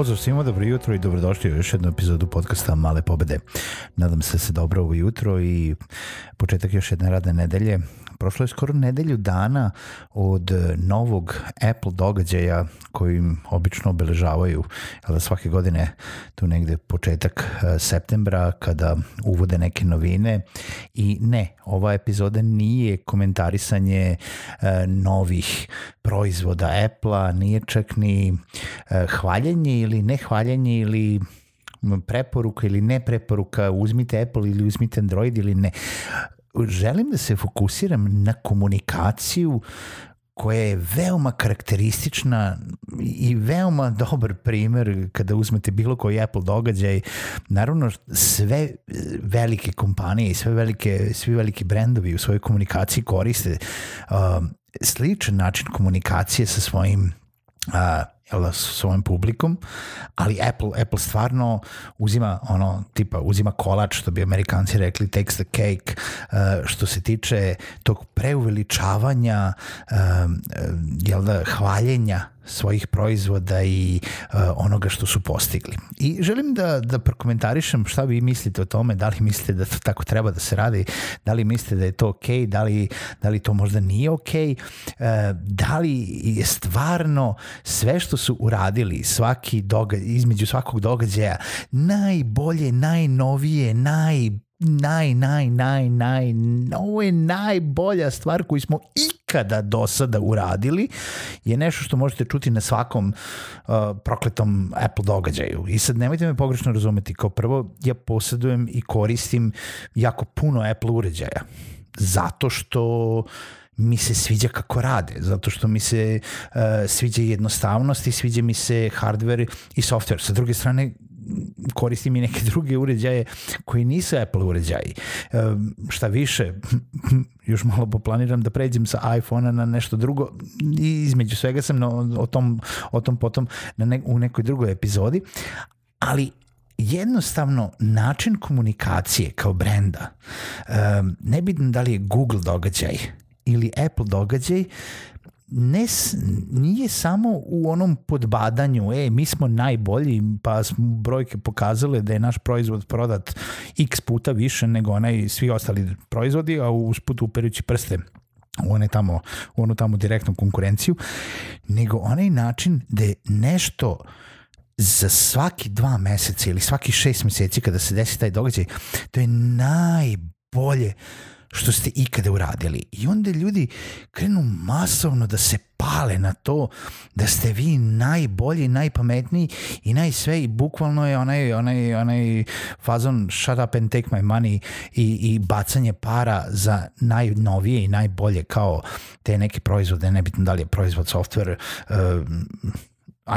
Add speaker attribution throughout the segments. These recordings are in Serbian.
Speaker 1: Pozdrav svima, dobro jutro i dobrodošli u još jednu epizodu podcasta Male pobede. Nadam se da se dobro ovo jutro i početak još jedne radne nedelje. Prošlo je skoro nedelju dana od novog Apple događaja kojim obično obeležavaju da svake godine tu negde početak e, septembra kada uvode neke novine. I ne, ova epizoda nije komentarisanje e, novih proizvoda Apple-a, nije čak ni e, hvaljenje ili nehvaljenje ili preporuka ili ne preporuka, uzmite Apple ili uzmite Android ili ne želim da se fokusiram na komunikaciju koja je veoma karakteristična i veoma dobar primer kada uzmete bilo koji Apple događaj. Naravno, sve velike kompanije i sve velike, svi veliki brendovi u svojoj komunikaciji koriste uh, sličan način komunikacije sa svojim uh, sa svojom publikom, ali Apple, Apple stvarno uzima ono, tipa, uzima kolač, što bi amerikanci rekli, takes the cake, uh, što se tiče tog preuveličavanja, uh, jel da, hvaljenja svojih proizvoda i uh, onoga što su postigli. I želim da, da prokomentarišem šta vi mislite o tome, da li mislite da to tako treba da se radi, da li mislite da je to ok, da li, da li to možda nije ok, uh, da li je stvarno sve što su uradili svaki događaj, između svakog događaja najbolje, najnovije, naj naj, naj, naj, naj, ovo je najbolja stvar koju smo ikada do sada uradili, je nešto što možete čuti na svakom uh, prokletom Apple događaju. I sad nemojte me pogrešno razumeti, kao prvo ja posjedujem i koristim jako puno Apple uređaja, zato što mi se sviđa kako rade, zato što mi se uh, sviđa jednostavnost i sviđa mi se hardware i software. Sa druge strane, koristim i neke druge uređaje koji nisu Apple uređaji. Šta više, još malo poplaniram da pređem sa iPhone-a na nešto drugo i između svega sam o, tom, o tom potom na ne, u nekoj drugoj epizodi, ali jednostavno način komunikacije kao brenda, um, nebitno da li je Google događaj ili Apple događaj, ne, nije samo u onom podbadanju, e, mi smo najbolji, pa smo brojke pokazale da je naš proizvod prodat x puta više nego onaj svi ostali proizvodi, a usput uperući prste u one tamo, u onu tamo direktnu konkurenciju, nego onaj način da je nešto za svaki dva meseca ili svaki šest meseci kada se desi taj događaj, to je najbolje što ste ikada uradili. I onda ljudi krenu masovno da se pale na to da ste vi najbolji, najpametniji i najsve i bukvalno je onaj, onaj, onaj fazon shut up and take my money i, i bacanje para za najnovije i najbolje kao te neke proizvode, nebitno da li je proizvod software, uh,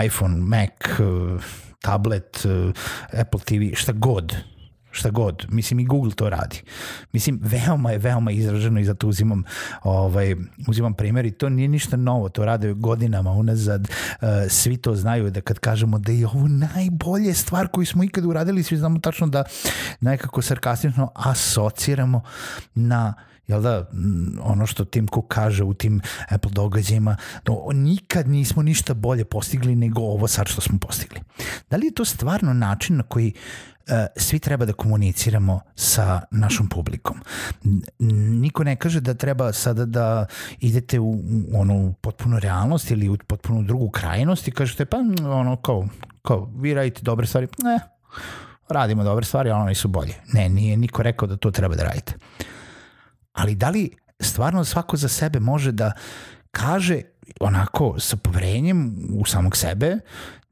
Speaker 1: iPhone, Mac, uh, tablet, uh, Apple TV, šta god šta god. Mislim i Google to radi. Mislim veoma je veoma izraženo i zato uzimam ovaj uzimam primjer i to nije ništa novo, to rade godinama unazad. Uh, svi to znaju da kad kažemo da je ovo najbolje stvar koju smo ikad uradili, svi znamo tačno da nekako sarkastično asociramo na jel da, ono što Tim Cook kaže u tim Apple događajima, da nikad nismo ništa bolje postigli nego ovo sad što smo postigli. Da li je to stvarno način na koji E, svi treba da komuniciramo sa našom publikom. Niko ne kaže da treba sada da idete u, u onu potpunu realnost ili u potpunu drugu krajnost i kažete pa ono kao, kao vi radite dobre stvari, ne, radimo dobre stvari, a ono nisu bolje. Ne, nije niko rekao da to treba da radite. Ali da li stvarno svako za sebe može da kaže onako sa poverenjem u samog sebe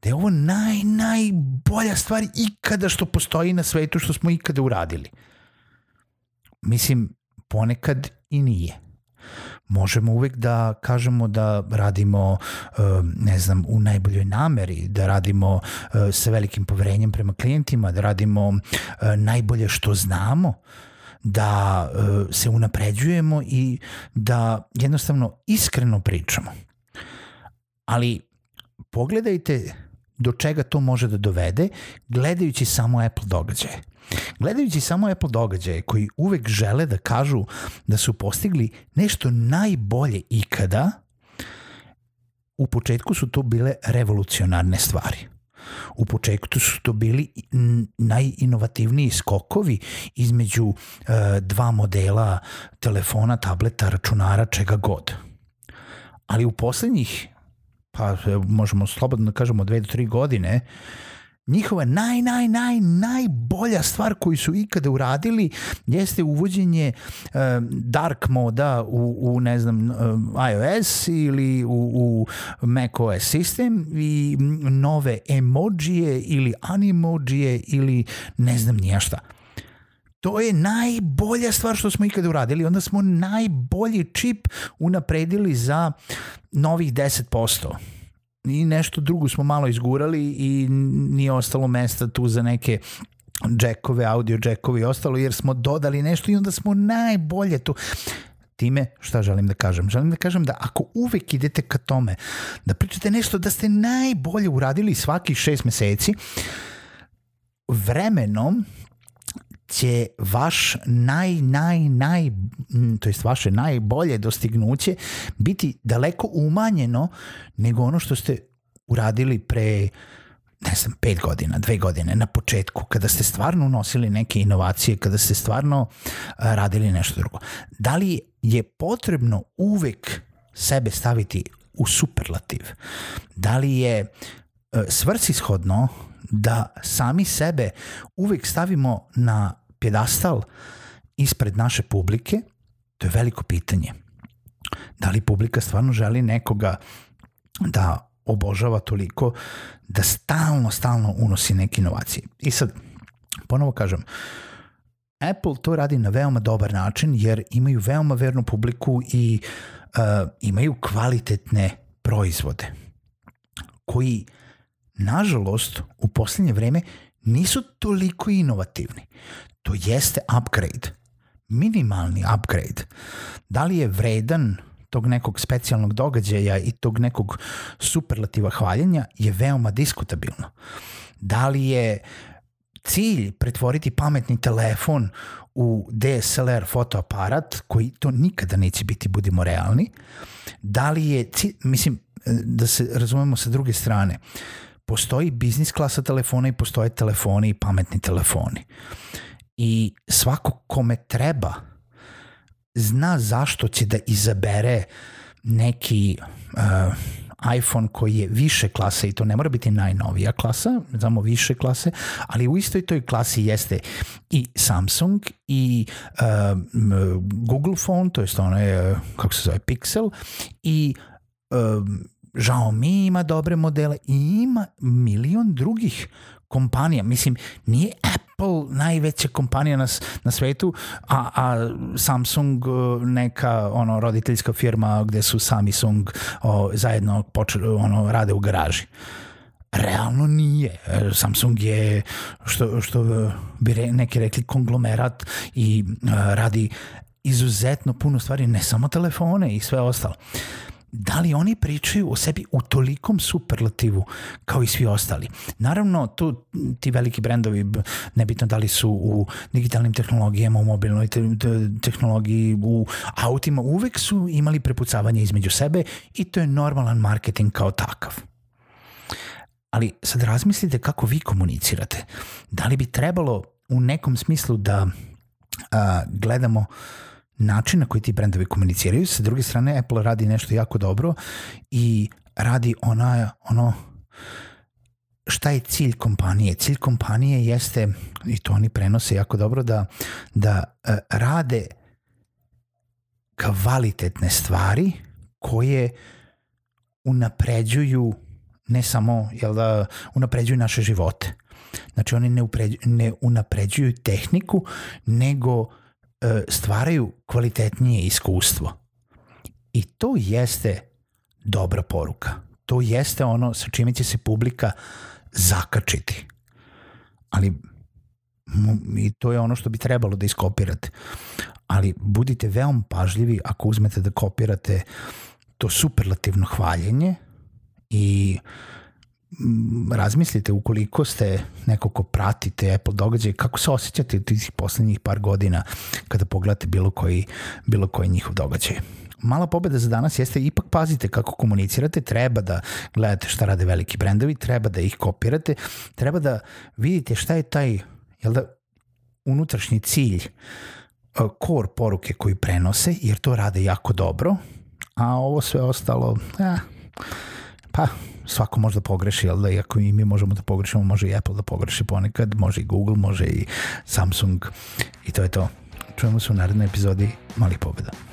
Speaker 1: da je ovo naj, najbolja stvar ikada što postoji na svetu što smo ikada uradili. Mislim, ponekad i nije. Možemo uvek da kažemo da radimo, eh, ne znam, u najboljoj nameri, da radimo eh, sa velikim poverenjem prema klijentima, da radimo eh, najbolje što znamo, da se unapređujemo i da jednostavno iskreno pričamo. Ali pogledajte do čega to može da dovede gledajući samo Apple događaje. Gledajući samo Apple događaje koji uvek žele da kažu da su postigli nešto najbolje ikada, u početku su to bile revolucionarne stvari. U početku su to bili najinovativniji skokovi između uh, dva modela telefona, tableta, računara, čega god. Ali u poslednjih pa možemo slobodno da kažemo dve do tri godine, njihova naj, naj, naj, najbolja stvar koju su ikada uradili jeste uvođenje uh, dark moda u, u ne znam, uh, iOS ili u, u macOS sistem i nove emojije ili animojije ili ne znam nija šta. To je najbolja stvar što smo ikada uradili. Onda smo najbolji čip unapredili za novih 10%. I nešto drugo smo malo izgurali i nije ostalo mesta tu za neke džekove, audio džekove i ostalo, jer smo dodali nešto i onda smo najbolje tu time šta želim da kažem? Želim da kažem da ako uvek idete ka tome da pričate nešto da ste najbolje uradili svakih šest meseci, vremenom će vaš naj, naj, naj, to jest vaše najbolje dostignuće biti daleko umanjeno nego ono što ste uradili pre ne znam, pet godina, dve godine na početku, kada ste stvarno unosili neke inovacije, kada ste stvarno radili nešto drugo. Da li je potrebno uvek sebe staviti u superlativ? Da li je svrsishodno da sami sebe uvek stavimo na pjedastal ispred naše publike, to je veliko pitanje. Da li publika stvarno želi nekoga da obožava toliko da stalno, stalno unosi neke inovacije. I sad, ponovo kažem, Apple to radi na veoma dobar način jer imaju veoma vernu publiku i uh, imaju kvalitetne proizvode koji nažalost u poslednje vreme nisu toliko inovativni to jeste upgrade. Minimalni upgrade. Da li je vredan tog nekog specijalnog događaja i tog nekog superlativa hvaljenja je veoma diskutabilno. Da li je cilj pretvoriti pametni telefon u DSLR fotoaparat koji to nikada neće biti, budimo realni. Da li je cilj, mislim, da se razumemo sa druge strane, postoji biznis klasa telefona i postoje telefoni i pametni telefoni i svako kome treba zna zašto će da izabere neki uh, iPhone koji je više klase i to ne mora biti najnovija klasa, znamo više klase, ali u istoj toj klasi jeste i Samsung i uh, Google phone, to jest onaj, uh, kako se zove, Pixel i uh, Xiaomi ima dobre modele i ima milion drugih kompanija. Mislim, nije Apple najveća kompanija na, na svetu, a, a Samsung uh, neka ono roditeljska firma gde su Samsung o, zajedno počeli, ono, rade u garaži. Realno nije. Samsung je, što, što bi re, neki rekli, konglomerat i uh, radi izuzetno puno stvari, ne samo telefone i sve ostalo da li oni pričaju o sebi u tolikom superlativu kao i svi ostali. Naravno, tu ti veliki brendovi, nebitno da li su u digitalnim tehnologijama, u mobilnoj te, tehnologiji, u autima, uvek su imali prepucavanje između sebe i to je normalan marketing kao takav. Ali sad razmislite kako vi komunicirate. Da li bi trebalo u nekom smislu da a, gledamo uh, način na koji ti brendovi komuniciraju. Sa druge strane, Apple radi nešto jako dobro i radi ona, ono šta je cilj kompanije? Cilj kompanije jeste, i to oni prenose jako dobro, da, da uh, rade kvalitetne stvari koje unapređuju ne samo jel da, unapređuju naše živote. Znači oni ne, upređu, ne unapređuju tehniku, nego e, stvaraju kvalitetnije iskustvo. I to jeste dobra poruka. To jeste ono sa čime će se publika zakačiti. Ali i to je ono što bi trebalo da iskopirate. Ali budite veoma pažljivi ako uzmete da kopirate to superlativno hvaljenje i razmislite ukoliko ste neko ko pratite Apple događaje, kako se osjećate tih poslednjih par godina kada pogledate bilo koji, bilo koji njihov događaj? Mala pobeda za danas jeste ipak pazite kako komunicirate, treba da gledate šta rade veliki brendovi, treba da ih kopirate, treba da vidite šta je taj jel da, unutrašnji cilj core poruke koju prenose, jer to rade jako dobro, a ovo sve ostalo, eh, pa svako može da pogreši, jel da, iako i mi možemo da pogrešimo, može i Apple da pogreši ponekad, može i Google, može i Samsung i to je to. Čujemo se u narednoj epizodi Malih pobeda.